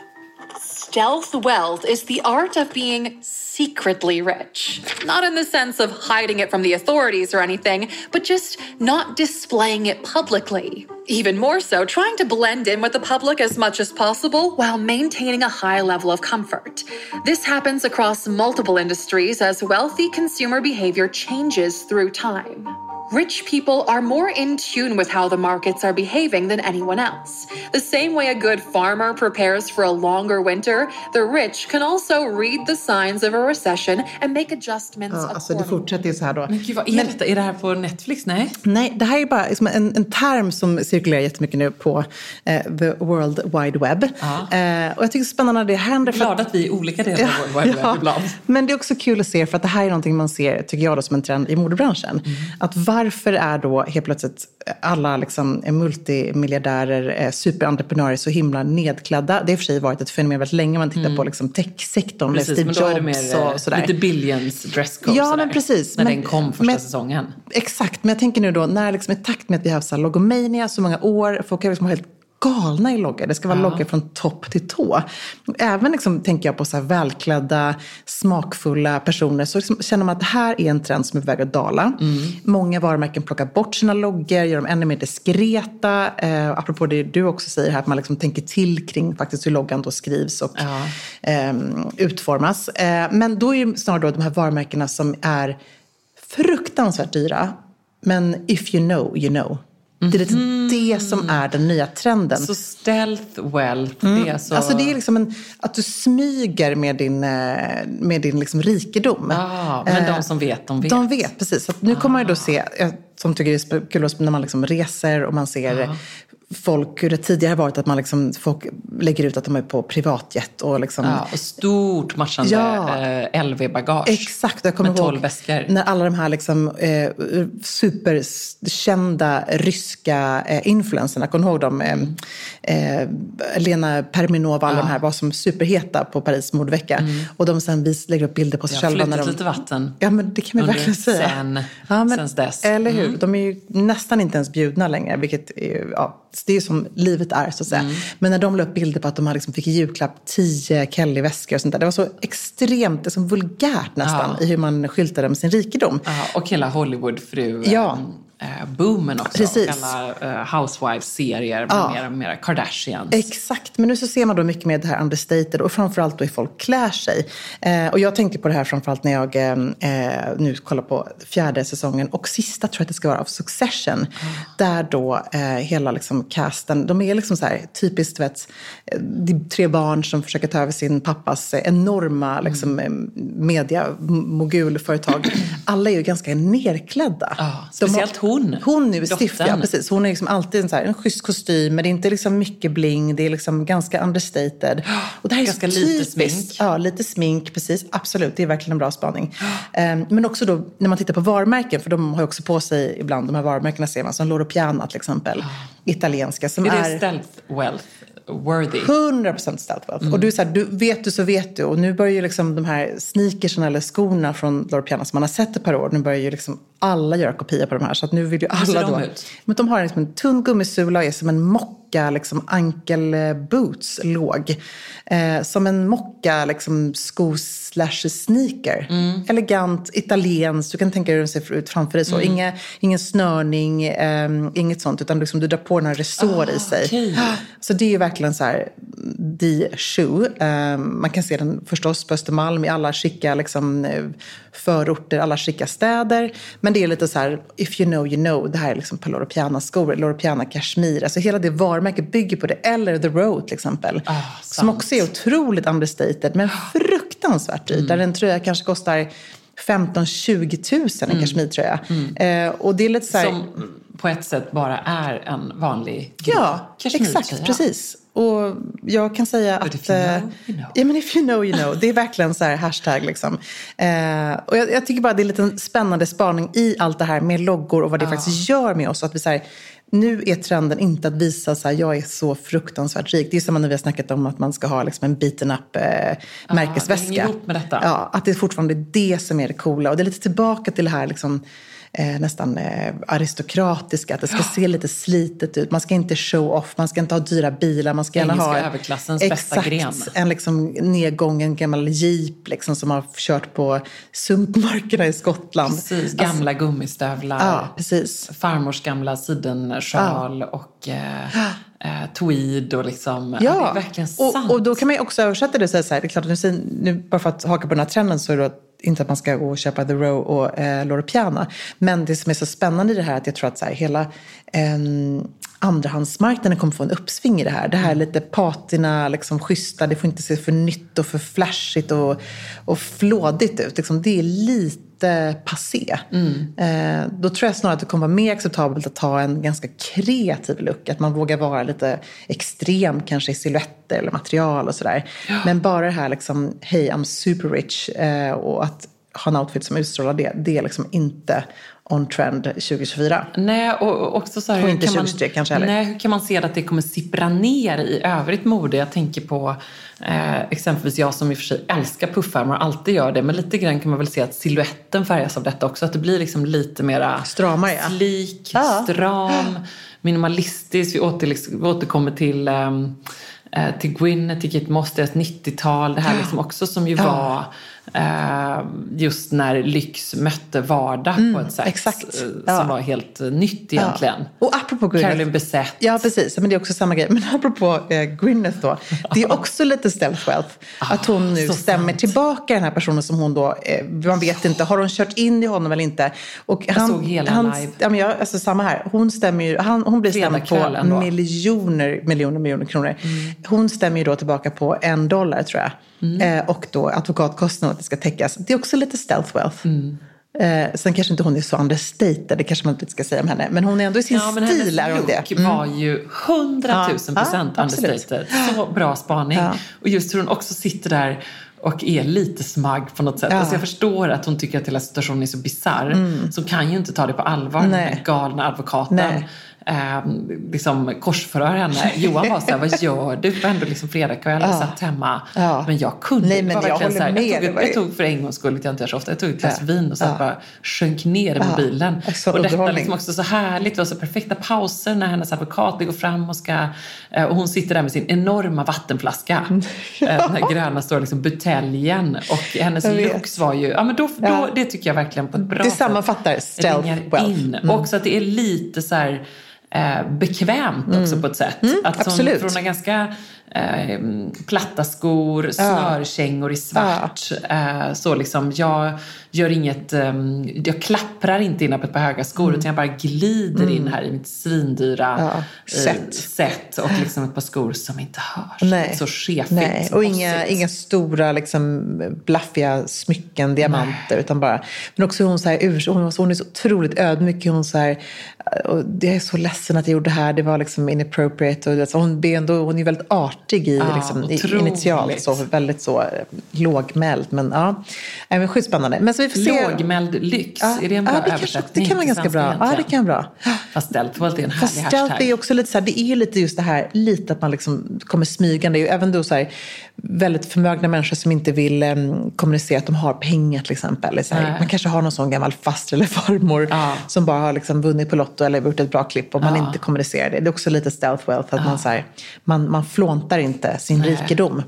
Stealth wealth is the art of being secretly rich. Not in the sense of hiding it from the authorities or anything, but just not displaying it publicly. Even more so, trying to blend in with the public as much as possible while maintaining a high level of comfort. This happens across multiple industries as wealthy consumer behavior changes through time. Rich people are more in tune with how the markets are behaving than anyone else. The same way a good farmer prepares for a longer winter, the rich can also read the signs of a recession and make adjustments Ja, alltså det accordingly. fortsätter ju så här då. Men gud, vad är detta? Är det här på Netflix? Nej. Nej, det här är bara liksom en, en term som cirkulerar jättemycket nu på eh, the world wide web. Eh, och jag tycker det är spännande när det händer. att- Glad att vi är olika delar av vår webb Ja, ibland. Men det är också kul att se, för att det här är någonting man ser, tycker jag, då, som en trend i modebranschen. Mm. Att varför är då helt plötsligt alla liksom, multimiljardärer, eh, superentreprenörer så himla nedklädda? Det har i och för sig varit ett fenomen väldigt länge. Man tittar på liksom, techsektorn Mm. Precis, Steve Jobs och sådär. lite billions dresscode Ja, sådär, men precis. När Men- den kom första men- säsongen. Exakt, men jag tänker nu då när liksom i takt med att vi har haft logomania så många år, folk har liksom helt galna i loggor. Det ska vara loggor från topp till tå. Även liksom, tänker jag på så här välklädda, smakfulla personer så liksom känner man att det här är en trend som är på väg att dala. Många varumärken plockar bort sina loggor, gör dem ännu mer diskreta. Eh, apropå det du också säger här, att man liksom tänker till kring faktiskt hur loggan då skrivs och Ja. ehm, utformas. Eh, men då är det snarare då de här varumärkena som är fruktansvärt dyra. Men if you know, you know. Det är lite det som är den nya trenden. Så stealth wealth, det är så... Alltså det är liksom en, att du smyger med din, eh, med din liksom rikedom. Ah, men de som vet, de vet. De vet, precis. Så nu kommer man ju då se, jag som tycker det är kul när man liksom reser och man ser folk, hur det tidigare har varit att man liksom, folk lägger ut att de är på privatjet och liksom Ja, och stort matchande Ja. eh, LV-bagage. Exakt, jag kommer Med 12 ihåg väskor. när alla de här liksom, eh, superkända ryska eh, influencerna, kommer du ihåg dem? Eh, eh, Lena Perminova, alla de här var som superheta på Paris modevecka. Och de sen vis, lägger upp bilder på sig Det har själva. När de, lite vatten. Ja, men det kan man verkligen säga. sen- ja, men, sens dess. Eller hur? Mm. De är ju nästan inte ens bjudna längre, vilket är, ja, det är som livet är så att säga. Mm. Men när de la upp bilder på att de hade liksom fick i julklapp tio Kelly-väskor och sånt där. Det var så extremt, det är som vulgärt nästan Ja. i hur man skyltade med sin rikedom. Ja, och hela Hollywood-fru Ja. Eh, boomen också. Precis. Och alla eh, housewives-serier med Ja. mera, mera Kardashians. Exakt, men nu så ser man då mycket med det här understated och framförallt då hur folk klär sig. Eh, och jag tänkte på det här framförallt när jag eh, nu kollar på fjärde säsongen och sista tror jag att det ska vara av Succession. Där då eh, hela liksom casten, de är liksom så här typiskt, vet, är tre barn som försöker ta över sin pappas enorma liksom, eh, media-mogulföretag. Alla är ju ganska nerklädda. Ja, De speciellt hon, Hon nu är stiff, ja precis. Hon är liksom alltid en, så här, en schysst kostym, men det är inte liksom mycket bling. Det är liksom ganska understated. Och det här är Ganska lite smink. Ja, lite smink, precis. Absolut, det är verkligen en bra spaning. Ehm, men också då när man tittar på varumärken, för de har ju också på sig ibland, de här varumärkena ser man, som Loro Piana till exempel. Italienska, som Är är... det stealth wealth worthy? 100% stealth wealth. Och du, är så här, du vet du så vet du. Och nu börjar ju liksom de här sneakersen eller skorna från Loro Piana som man har sett ett par år. Nu börjar ju liksom alla göra kopior på de här. Så att nu vill ju alla ser de då... ut? Men de har liksom en tunn gummisula och är som en mocka, liksom ankelboots låg. Eh, som en mocka, liksom sko slash sneaker. Mm. Elegant, italienskt. Du kan tänka dig hur den ser ut framför dig. Så. Mm. Inga, ingen snörning, eh, inget sånt. Utan liksom, du drar på den här resår i sig. Ah, okej. Så det är ju verkligen så här, the shoe. Eh, man kan se den förstås på Östermalm i alla skicka liksom, eh, förorter, alla skicka städer. Men det är lite så här, if you know you know. Det här är liksom på Loro Piana-skor, Loro Piana Kashmir. Alltså hela det varumärket bygger på det. Eller The Road till exempel. Ah, som också är otroligt understated, men fruktansvärt dyrt. Där en tröja kanske kostar 15-20 tusen, en kashmirtröja. Eh, och det är lite så här... Som på ett sätt bara är en vanlig Ja, exakt. Precis. Och jag kan säga But att... if you know, eh, you know. Ja, men if you know, you know. Det är verkligen så här hashtag liksom. Eh, och jag, jag tycker bara det är en liten spännande spaning i allt det här med loggor och vad det faktiskt gör med oss. Att vi så här, nu är trenden inte att visa så här, jag är så fruktansvärt rik. Det är som när vi har snackat om att man ska ha liksom en beaten up eh, märkesväska. det ihop med detta. Ja, att det är fortfarande det som är det coola. Och det är lite tillbaka till det här liksom, eh, nästan eh, aristokratiska. Att det ska se lite slitet ut. Man ska inte show off, man ska inte ha dyra bilar. Man ska gärna ha överklassens bästa gren. en liksom nedgången gammal jeep liksom, som har kört på sumpmarkerna i Skottland. Precis, Alltså, gamla gummistövlar. ja, precis. Farmors gamla sidensjal och eh, eh, tweed och liksom. Ja, sant. och, och då kan man ju också översätta det och säga så här, det är klart nu, nu bara för att haka på den här trenden så är det inte att man ska gå och köpa The Row och eh, Loro Piana. Men det som är så spännande i det här är att jag tror att så här, hela eh, andrahandsmarknaden kommer få en uppsving i det här. Det här lite patina, liksom schyssta, det får inte se för nytt och för flashigt och, och flådigt ut. Liksom, det är lite passé. Eh, då tror jag snarare att det kommer vara mer acceptabelt att ta en ganska kreativ look. Att man vågar vara lite extrem kanske i silhuetter eller material och sådär. Men bara det här liksom, hej I'm super rich eh, och att ha en outfit som utstrålar det, det är liksom inte on trend 2024. Nej, och också så här, Och inte kan man- 2023 kanske heller. Nej, hur kan man se att det kommer sippra ner i övrigt mode? Jag tänker på eh, exempelvis jag som i och för sig älskar puffärmar och alltid gör det. Men lite grann kan man väl se att siluetten färgas av detta också. Att det blir liksom lite mera Stramare, ja. slik, Ja. stram, minimalistisk. Vi, åter, vi återkommer till ehm, eh, till Gwyneth, till Kate Moss, deras 90-tal. Det här liksom också som ju Ja. var just när lyx mötte vardag på ett sätt Mm, exakt. eh, Ja. som var helt eh, nytt egentligen. Ja. Och apropå Gwyneth. Caroline Bessette. Ja, precis. Men det är också samma grej. Men apropå eh, Gwyneth då. Det är också lite stealth wealth. Att hon nu så stämmer sant. tillbaka den här personen som hon då, eh, man vet inte, har hon kört in i honom eller inte? Och han, såg hela han, live. Ja, men jag, alltså samma här. Hon stämmer ju, han, hon blir stämd på miljoner, miljoner, miljoner kronor. Hon stämmer ju då tillbaka på en dollar tror jag. Mm. Eh, och då det ska täckas. Det är också lite stealth wealth. Mm. Eh, sen kanske inte hon är så understated, det kanske man inte ska säga om henne. Men hon är ändå i sin Ja, men stil hennes look var ju hundratusen Ja, procent ja, understated. Så bra spaning. Ja. Och just hur hon också sitter där och är lite smagg på något sätt. Ja. Alltså jag förstår att hon tycker att hela situationen är så bisarr. Så hon kan ju inte ta det på allvar, den Nej. här galna advokaten. Nej. Eh, liksom korsförhör henne. Johan var så här, vad gör du? Det var ändå liksom fredagkväll, jag satt hemma. Ja. Men jag kunde Nej, det men var jag verkligen så här. Jag Det tog, jag tog för en gångs skull, jag inte gör så ofta, jag tog ett glas Ja. vin och så Ja. bara sjönk ner i Ja. mobilen. Sån Och detta liksom också så härligt. Det var så perfekta pauser när hennes advokat går fram och ska... eh, Och hon sitter där med sin enorma vattenflaska. Eh, Den här gröna stora liksom buteljen. Och hennes looks var ju... Ja, men då, då, Ja. Det tycker jag verkligen på ett bra Det sätt sammanfattar stealth wealth. in. Mm. Och också att det är lite så här... Eh, bekvämt också på ett sätt. att hon, absolut. för hon har ganska eh, platta skor, snörkängor i svart. Eh, så liksom, jag gör inget, eh, jag klapprar inte in på ett par höga skor utan jag bara glider in här i mitt svindyra Mm. Ja, eh, set och liksom ett par skor som inte hörs. Nej. Så chefigt. Nej. Och inga, inga stora liksom, blaffiga smycken, diamanter. Utan bara, men också hon, så här, ur, hon, var så- hon är så otroligt ödmjuk. Hon, så här, och jag är så ledsen att jag gjorde det här. Det var liksom inappropriate. Och, det- så hon, är ändå, hon är väldigt artig i, Ja, liksom, i, initialt. Så, väldigt så eh, lågmäld. Men ja, men sjukt spännande. Men så vi får se. Lågmäld lyx, Ja, är det en bra ja, det, kanske, översättning? det kan vara ganska bra. Ja, det egentligen? kan vara bra. Fast stealth är en härlig Fast stealth hashtag. är också lite så här, det är lite just det här, lite att man liksom kommer smygande. Även då så här, väldigt förmögna människor som inte vill em, kommunicera att de har pengar till exempel. Eller Så här, man kanske har någon sån gammal faster eller farmor Ja. som bara har liksom vunnit på Lotto eller gjort ett bra klipp och man Ja. inte kommunicerar det. Det är också lite stealth wealth, att man, så här, man, man flåntar inte sin rikedom.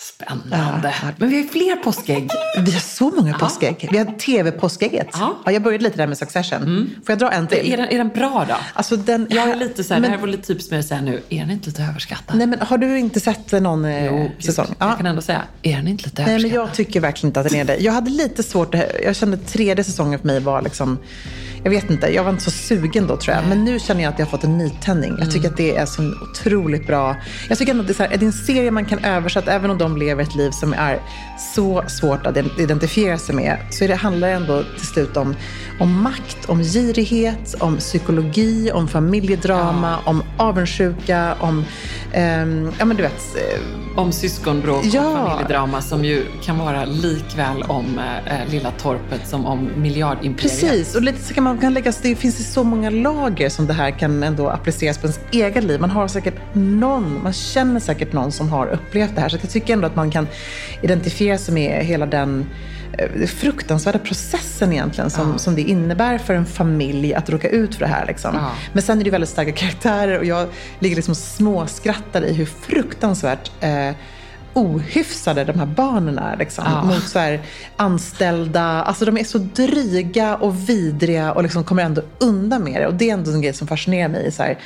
Spännande. Ja. Men vi har ju fler påskägg. Vi har så många påskägg. Vi har tv-påskägget. Ja. Ja, jag började lite där med Succession. Får jag dra en till? Är den, är den bra då? Alltså den, Jag är lite så här, men- det här var lite typiskt med att säga nu, är den inte lite överskattad? Nej, men har du inte sett någon eh, Jo, säsong? Jag kan ändå säga, är den inte lite Nej, överskattad? men jag tycker verkligen inte att den är det. Jag hade lite svårt, jag kände tredje säsongen för mig var liksom, jag vet inte, jag var inte så sugen då tror jag. Men nu känner jag att jag har fått en nytändning. Jag tycker att det är så otroligt bra. Jag tycker ändå att det är, så här, är det en serie man kan översätta, även om de lever ett liv som är så svårt att identifiera sig med, så är det, handlar ändå till slut om, om makt, om girighet, om psykologi, om familjedrama, om avundsjuka, om, ehm, ja men du vet, eh, Om syskonbråk Ja. och familjedrama som ju kan vara likväl om eh, Lilla torpet som om miljardimperiet. Precis, och lite så kan man kan lägga, det finns så många lager som det här kan ändå appliceras på ens eget liv. Man har säkert någon, man känner säkert någon som har upplevt det här. Så jag tycker ändå att man kan identifiera sig med hela den eh, fruktansvärda processen egentligen som, som det innebär för en familj att råka ut för det här. Liksom. Ja. Men sen är det väldigt starka karaktärer och jag ligger liksom och småskrattar i hur fruktansvärt eh, ohyfsade de här barnen är. Liksom, Ja. Mot så här anställda. Alltså de är så dryga och vidriga och liksom kommer ändå undan med det. Och det är ändå en grej som fascinerar mig. Så här,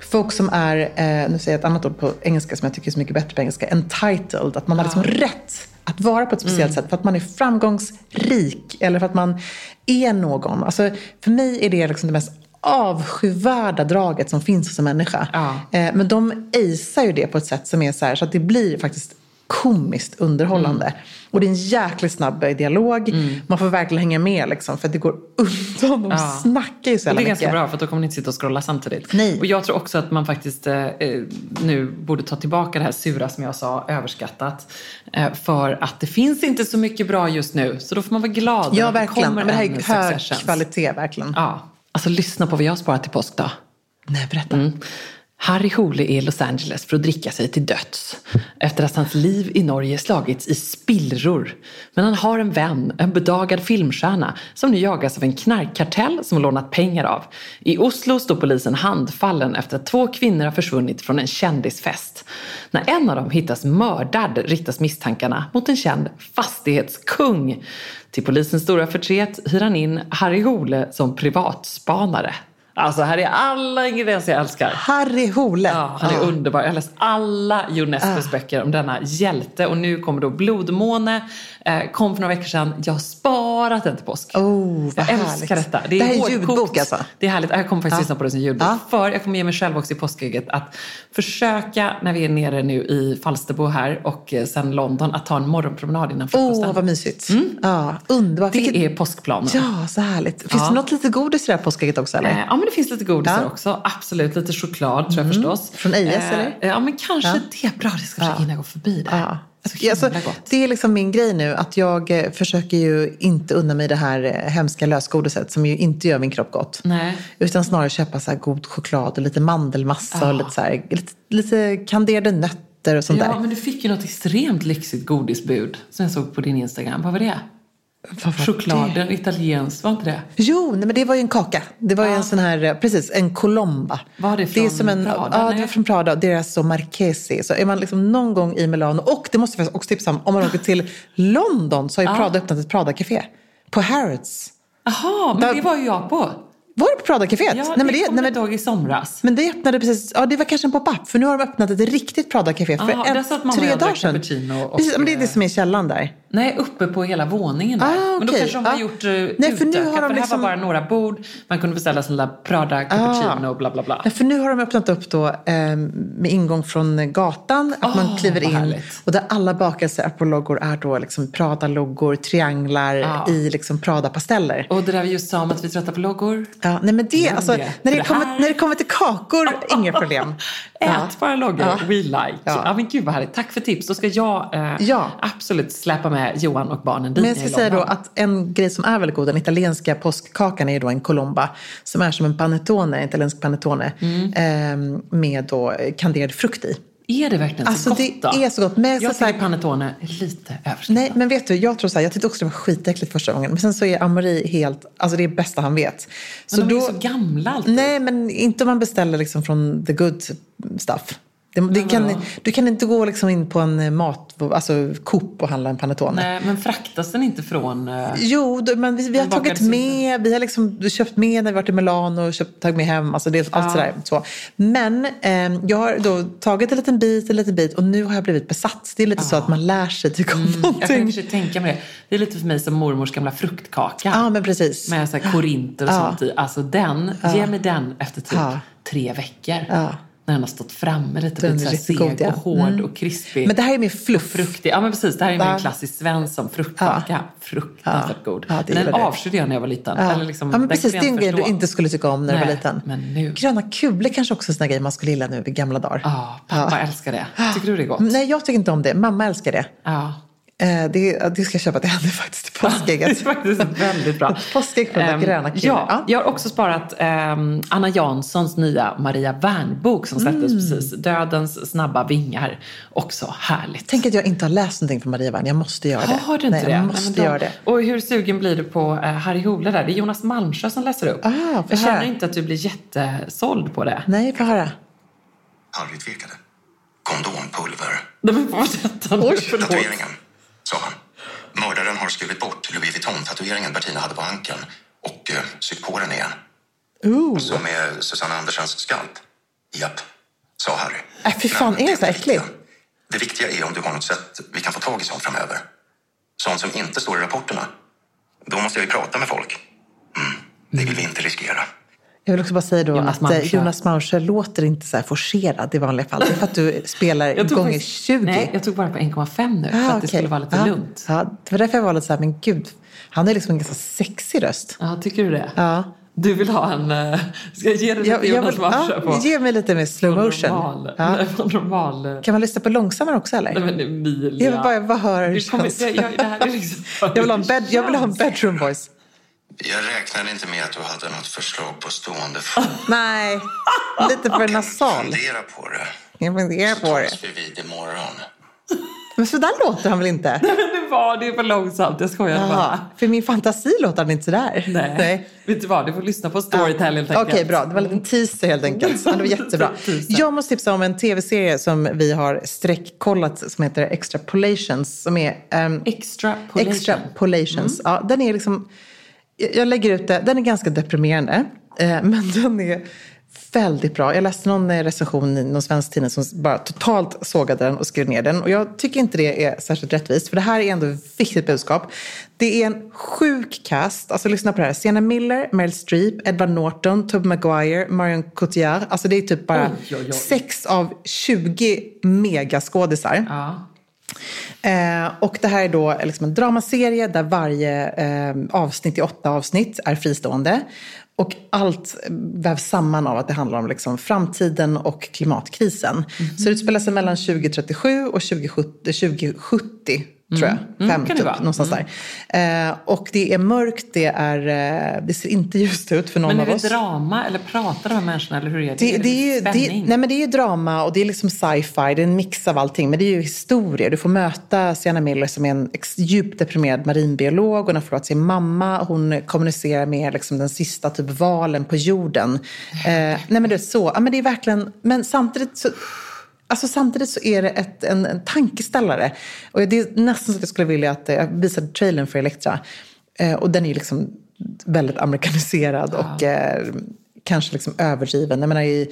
folk som är, eh, nu säger jag ett annat ord på engelska som jag tycker är så mycket bättre på engelska, entitled. Att man har liksom rätt att vara på ett speciellt sätt för att man är framgångsrik eller för att man är någon. Alltså, för mig är det liksom det mest avskyvärda draget som finns hos en människa. Ja. Eh, men de acear ju det på ett sätt som är så här, så att det blir faktiskt komiskt underhållande. Mm. Och det är en jäkligt snabb dialog. Man får verkligen hänga med liksom, för att det går undan. De Ja. snackar ju så jävla det är ganska mycket. bra för då kommer ni inte sitta och scrolla samtidigt. Nej. Och jag tror också att man faktiskt eh, eh, nu borde ta tillbaka det här sura som jag sa, överskattat. Eh, för att det finns inte så mycket bra just nu. Så då får man vara glad Ja, att det verkligen. kommer Men det här är hög kvalitet, verkligen. Ja, alltså lyssna på vad jag har sparat till påsk då. Nej, berätta. Mm. Harry Hole är i Los Angeles för att dricka sig till döds. Efter att hans liv i Norge slagits i spillror. Men han har en vän, en bedagad filmstjärna, som nu jagas av en knarkkartell som har lånat pengar av. I Oslo står polisen handfallen efter att två kvinnor har försvunnit från en kändisfest. När en av dem hittas mördad riktas misstankarna mot en känd fastighetskung. Till polisens stora förtret hyr han in Harry Hole som privatspanare. Alltså här är alla ingredienser jag älskar. Harry Hole. Ja, han är underbar. Jag har läst alla Jo Nesbøs böcker om denna hjälte och nu kommer då Blodmåne. Eh, kom för några veckor sedan. Jag har sparat den till påsk. Oh, vad jag härligt. älskar detta. Det är, Det här är ljudbok alltså? Det är härligt. Jag kommer faktiskt Ja. lyssna på det som ljudbok. Ja. För jag kommer ge mig själv också i påskägget att försöka när vi är nere nu i Falsterbo här och eh, sen London att ta en morgonpromenad innan frukosten. Åh, vad mysigt. Ja, underbart. Mm. det Vilket- är påskplanen. Ja, så härligt. Finns Ja. det något lite godis i det här påskägget också eller? Eh, Ja, men det finns lite godisar Ja. Mm. också. Absolut, lite choklad tror jag förstås. Från Ejes, Eh, eller? Ja, men kanske Ja. det bra. Det ska försöka hinna gå förbi det. Ja. Så Alltså, gott. det är liksom min grej nu att jag eh, försöker ju inte unna mig det här eh, hemska lösgodiset som ju inte gör min kropp gott. Nej. Utan snarare köpa så god choklad och lite mandelmassa Ja. och lite, så här, lite, lite kanderade nötter och sånt Ja, där. men du fick ju något extremt lyxigt godisbud som jag såg på din Instagram. Vad var det? Chokladen, italienskt, var inte det? Jo, nej, men det var ju en kaka. Det var ju en sån här, eh, precis, en colomba. Var det det är från som en, Prada, Ja, det var från Prada. Deras så Marchesi. Så är man liksom någon gång i Milano, och det måste jag också tipsa om, om man åker till London så har ju Prada öppnat ett Prada-café. På Harrods. Jaha, men Där- det var ju jag på. Var det på Prada-caféet? Ja, nej, det men det, kom nej, jag men, ihåg i somras. men det öppnade precis, ja det var kanske en pop-up. För nu har de öppnat ett riktigt Prada-café för satt mamma och tre dagar sedan. och- precis, men det är det som är källan där. Nej, uppe på hela våningen där. Ah, Men då kanske de har Ja. gjort uh, Nej, för nu har de för liksom- här var bara några bord. Man kunde beställa lilla Prada cappuccino och bla bla bla. Nej, för nu har de öppnat upp då eh, med ingång från gatan. Att man Åh, kliver in. härligt. Och där alla bakelser på loggor är då liksom Prada-loggor, trianglar Ja. i liksom Prada-pasteller. Och det där vi just sa om att vi är trötta på loggor. Ja, nej men det, alltså, när, det det kommer, när det kommer till kakor, inga problem. Ja. Ätbara loggor, Ja. we like. Ja. Ja. men gud vad härligt. Tack för tips. Då ska jag eh, Ja. absolut släppa med Johan och barnen dit Men jag ska säga då att en grej som är väldigt god, den italienska påskkakan är ju då en colomba som är som en panettone, en italiensk panettone Mm. eh, med då kanderad frukt i. Är det verkligen Alltså, så gott det då? är så gott. Men så jag så tycker panettone är lite överskattat. Nej, men vet du, jag tror så här, jag tyckte också det var skitäckligt första gången. Men sen så är Amori helt, alltså det är bästa han vet. Men de är ju så gamla alltid. Nej, men inte om man beställer liksom från the good stuff. Det, det kan, du kan inte gå liksom in på en mat, alltså Coop och handla en panettone. Nej, men fraktas den inte från... eh, Jo, då- men vi, vi har tagit med, vi har liksom köpt med när vi varit i Milano och köpt, tagit med hem, alltså det, allt Ja. sådär. Så. Men eh, jag har då tagit en liten bit, en liten bit och nu har jag blivit besatt. Det är lite så att man lär sig tycka om Jag kan och någonting. för sig tänka mig det. Det är lite för mig som mormors gamla fruktkaka. Ja, men precis. Med så korinter och Ja. sånt i. Alltså den, ge mig den efter typ Ja. tre veckor. Ja. När den har stått framme lite, Den lite så seg och ja. hård Mm. och krispig. Men det här är mer fluff. Fruktig. Ja men precis, det här är mer Ja. en klassisk svensson fruktkaka. Fruktansvärt god. Ja, men den avskydde jag när jag var liten. Ja. Eller liksom, ja, men precis. Det är en grej du inte skulle tycka om när du var Nej, liten. men nu. Gröna kulor kanske också är en sån grej man skulle gilla nu i gamla dagar. Ja, pappa älskar det. Tycker du det är gott? Nej, jag tycker inte om det. Mamma älskar det. Ja. Eh, det, det ska jag köpa till henne faktiskt till Det är faktiskt väldigt bra. Påskägg med Ehm, gröna kulor. Ja, Ja. jag har också sparat ehm, Anna Janssons nya Maria Wern-bok som släpptes Mm. precis. Dödens snabba vingar. Också härligt. Tänk att jag inte har läst någonting från Maria Wern. Jag måste göra det. har du inte Nej, det? Jag måste då- göra det. Och hur sugen blir du på eh, Harry Hole där? Det är Jonas Malmsjö som läser upp. Ah, jag känner höra. inte att du blir jättesåld på det. Nej, få höra. Harry tvekade. Kondompulver. Nej, men vad detta nu? Tatueringen, sa han. Mördaren har skurit bort Louis Vuitton-tatueringen Bertina hade på ankeln och uh, sytt på den igen. Ooh. Och så med Susanne Andersens skalp. Japp, sa Harry. Äh, fy fan, Men är det så äckligt? Det viktiga är om du har något sätt vi kan få tag i sånt framöver. Sånt som inte står i rapporterna. Då måste jag ju prata med folk. Mm, det vill vi inte riskera. Jag vill också bara säga då Jonas att eh, Malmsjö. Jonas Malmsjö låter inte så här forcerad i vanliga fall. Det är för att du spelar gånger faktiskt- 20. Nej, jag tog bara på 1,5 nu för Ah, att det okej. skulle vara lite ja. lugnt. Ja, det var därför jag var lite så här, men gud, han har liksom en ganska sexig röst. Ja, tycker du det? Ja. Du vill ha en... eh, Ska jag ge dig lite Jag, jag Jonas Malmsjö ja, på? ge mig lite mer slow motion. Normal, Ja. nej, normal... Kan man lyssna på långsammare också eller? Nej men Emilia. Jag vill bara, bara höra hur det Det kommer- känns. det- jag- det här är liksom- Jag vill ha en, bed, jag vill ha en bedroom voice. Jag räknade inte med att du hade något förslag på stående fot. Nej, lite för nasal. Fundera på det. Jag funderar Så på det. tas vi vid imorgon. Men så där låter han väl inte? Men det var det är för långsamt. Jag skojar Jaha, bara. för min fantasi låter han inte sådär. Nej. Vet du vad? Du får lyssna på Storytel helt Okej, enkelt. bra. Det var en liten teaser helt enkelt. Ja, det var jättebra. Jag måste tipsa om en tv-serie som vi har streckkollat som heter Extrapolations. Som är um, Extrapolation. Extrapolations. Ja, den är liksom... Jag lägger ut det. Den är ganska deprimerande. eh, Men den är väldigt bra. Jag läste någon eh, recension i någon svensk tidning som bara totalt sågade den och skrev ner den. Och jag tycker inte det är särskilt rättvist. För det här är ändå ett viktigt budskap. Det är en sjuk cast. Alltså lyssna på det här. Sienna Miller, Meryl Streep, Edward Norton, Tobey Maguire, Marion Cotillard. Alltså det är typ bara Oj, oj, oj. sex av 20 megaskådisar. Ja. Eh, och det här är då eh, liksom en dramaserie där varje eh, avsnitt i åtta avsnitt är fristående. Och allt eh, vävs samman av att det handlar om liksom framtiden och klimatkrisen. Så det utspelar sig mellan 2037 och 2070, 2070 tror jag. Fem, kan det typ, vara. någonstans där. Eh, och det är mörkt, det, är, eh, det ser inte ljust ut för någon Men är av det oss. drama eller pratar de här människorna eller hur är det? Det, är det, är ju, det, nej men det är ju drama och det är liksom sci-fi, det är en mix av allting. Men det är ju historia. Du får möta Sienna Miller som är en djupt deprimerad marinbiolog. Hon har förlorat sin mamma. Hon kommunicerar med liksom den sista typ valen på jorden. Eh, nej men det är så. Ja, men det är verkligen, men samtidigt så Alltså samtidigt så är det ett, en, en tankeställare. Och det är nästan så att jag skulle vilja att eh, jag visade trailern för Elektra. Eh, och den är ju liksom väldigt amerikaniserad och eh, kanske liksom överdriven. Jag menar, i,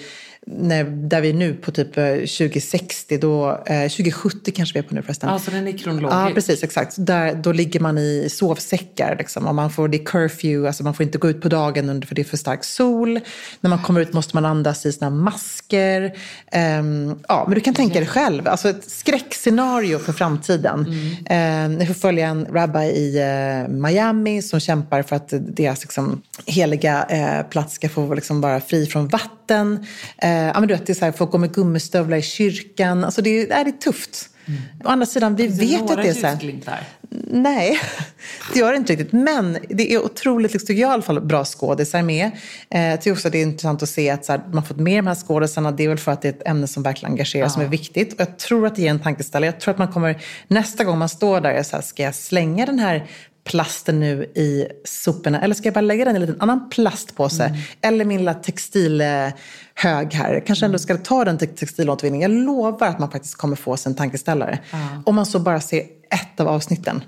när, där vi är nu på typ eh, 2060, då, eh, 2070 kanske vi är på nu förresten. Alltså den är kronologisk. Ja, precis. Exakt. Där, då ligger man i sovsäckar. Liksom, och man får, det är curfew, alltså man får inte gå ut på dagen under, för det är för stark sol. När man kommer ut måste man andas i här masker. Ehm, ja, men du kan tänka dig själv, alltså ett skräckscenario för framtiden. Mm. ni får följa en rabbi i eh, Miami som kämpar för att deras liksom, heliga eh, plats ska få liksom, vara fri från vatten. Eh, ja, men du vet, det är så här, folk går med gummistövlar i kyrkan. Alltså det, är- det är tufft. Å andra sidan, vi vet ju att det är så här. Nej, det gör det inte riktigt. Men det är otroligt, liksom, tycker jag i alla fall, bra skådisar med. Eh, tycker också att det är intressant att se att så här, man fått med de här skådisarna. Det är väl för att det är ett ämne som verkligen engagerar, som är viktigt. Och jag tror att det ger en tankeställare. Jag tror att man kommer, nästa gång man står där, är så här, ska jag slänga den här plasten nu i soporna? Eller ska jag bara lägga den i en liten annan plastpåse? Eller min lilla textilhög här. Kanske ändå ska ta den till textilåtervinning. Jag lovar att man faktiskt kommer få sig en tankeställare. Om man så bara ser ett av avsnitten.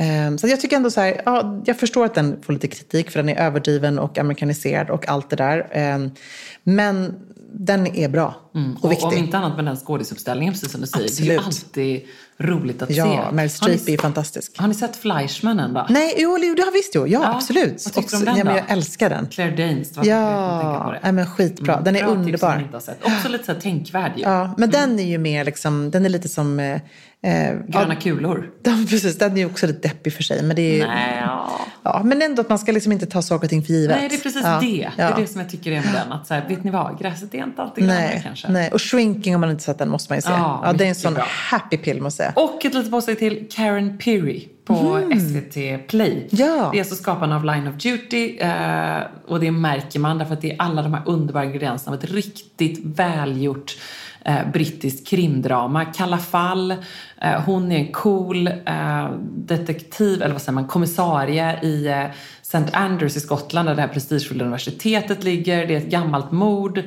Ehm, Så jag tycker ändå så här, ja, jag förstår att den får lite kritik för den är överdriven och amerikaniserad och allt det där. Ehm, Men den är bra och Och viktig. om inte annat med den skådisuppställningen, precis som du säger. Det är Absolut. alltid roligt att se. Ja, Meryl Har ni- Streep är fantastisk. Har ni sett Fleischman än då? Nej, jo, jo, det har visst jo. Ja, Ja, absolut. vad tyckte du om den ja, men? Jag älskar den. Claire Danes, Ja, nej, men skitbra. Den är Bra tips underbar. ni inte har sett. Också lite så här tänkvärd ju. Ja, men den är ju mer liksom, den är lite som... Eh, Gröna ja, kulor. den, precis, den är också lite deppig för sig. Men det är Nej, ja. ja, men ändå att man ska liksom inte ta saker och ting för givet. Nej, det är precis ja, det. Det är det som jag tycker är med den. Att så här, vet ni vad? Gräset är inte alltid grönare kanske. nej, och Shrinking om man inte sett den måste man ju se. Ja, det är en sån bra. happy pill måste jag säga. Och ett litet påsteg till Karen Peary på SVT Play. Ja. Det är alltså skaparna av Line of Duty eh, och det märker man därför att det är alla de här underbara ingredienserna av ett riktigt välgjort eh, brittiskt krimdrama. Kalla fall. Eh, hon är en cool eh, detektiv, eller vad säger man, kommissarie i eh, St. Andrews i Skottland där det här prestigefulla universitetet ligger. Det är ett gammalt mord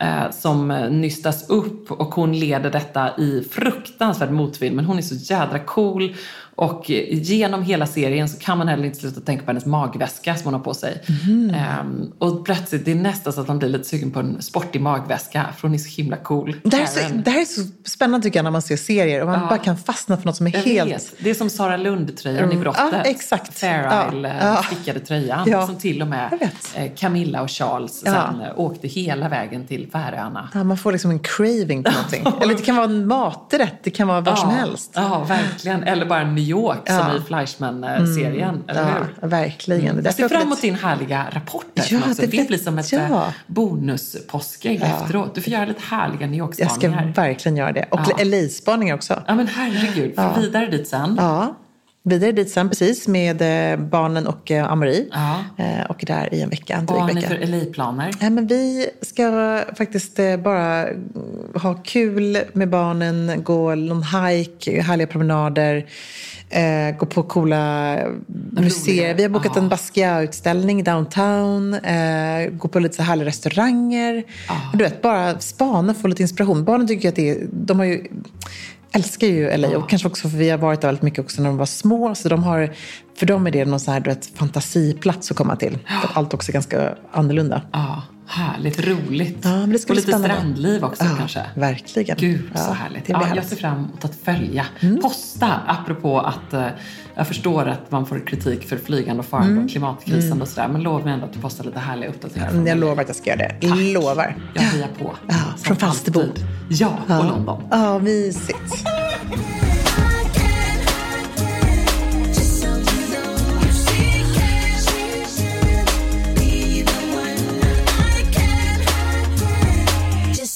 eh, som nystas upp och hon leder detta i fruktansvärd motvind. Men hon är så jädra cool och genom hela serien så kan man heller inte sluta tänka på hennes magväska som hon har på sig. Ehm, och plötsligt, det är nästan så att man blir lite sugen på en sportig magväska, för hon är så himla cool. Det här, är så, det här är så spännande tycker jag när man ser serier och man bara kan fastna för något som är Jag helt... vet. Det är som Sara Lund-tröjan i Mm, brottet. ja, exakt. Fair Ja, Isle ja. stickade tröjan. Ja. Som till och med eh, Camilla och Charles Ja. sen eh, åkte hela vägen till Färöarna. Ja, man får liksom en craving på någonting. Eller det kan vara en maträtt, det kan vara var som Ja, helst. Ja, verkligen. Eller bara New York Ja. som i Fleischman-serien. Hur? Ja, verkligen. Är Jag ser fram emot din härliga rapporter. Ja, Ja, det, det blir som ett ja. ja. bonuspåskägg efteråt. Du får göra lite härliga New Jag ska York-spaningar. verkligen göra det. Och Ja. LA-spaningar också. Ja, men herregud. För vidare dit sen. Ja. Vidare dit sen precis med eh, barnen och eh, Amarie. Ja. Eh, och där i en vecka, en Vad har ni för LA-planer? Nej, men vi ska faktiskt eh, bara ha kul med barnen, gå någon hike, härliga promenader, eh, gå på coola museer. Vi har bokat Ja. en Basquiat-utställning downtown, eh, gå på lite så härliga restauranger. Du vet, bara spana få lite inspiration. Barnen tycker att det är, de har ju älskar ju LA och kanske också för vi har varit där väldigt mycket också när de var små. Så de har, för dem är det någon sån här du vet, fantasiplats att komma till. För att allt också är ganska annorlunda. Ja, härligt, roligt. Ja, och lite spännande. strandliv också Ja, kanske. verkligen. Gud, Ja, så härligt. det blir Ja, jag härligt. Mm. ser fram emot att följa. Posta, apropå att eh, jag förstår att man får kritik för flygande och farande Mm. och klimatkrisen och sådär. Men lov mig ändå att du postar lite härliga uppdateringar. från Jag lovar att jag ska göra det. Lovar. Jag hejar på. Ja, från Falsterbo. Ja, och London. Ja, mysigt.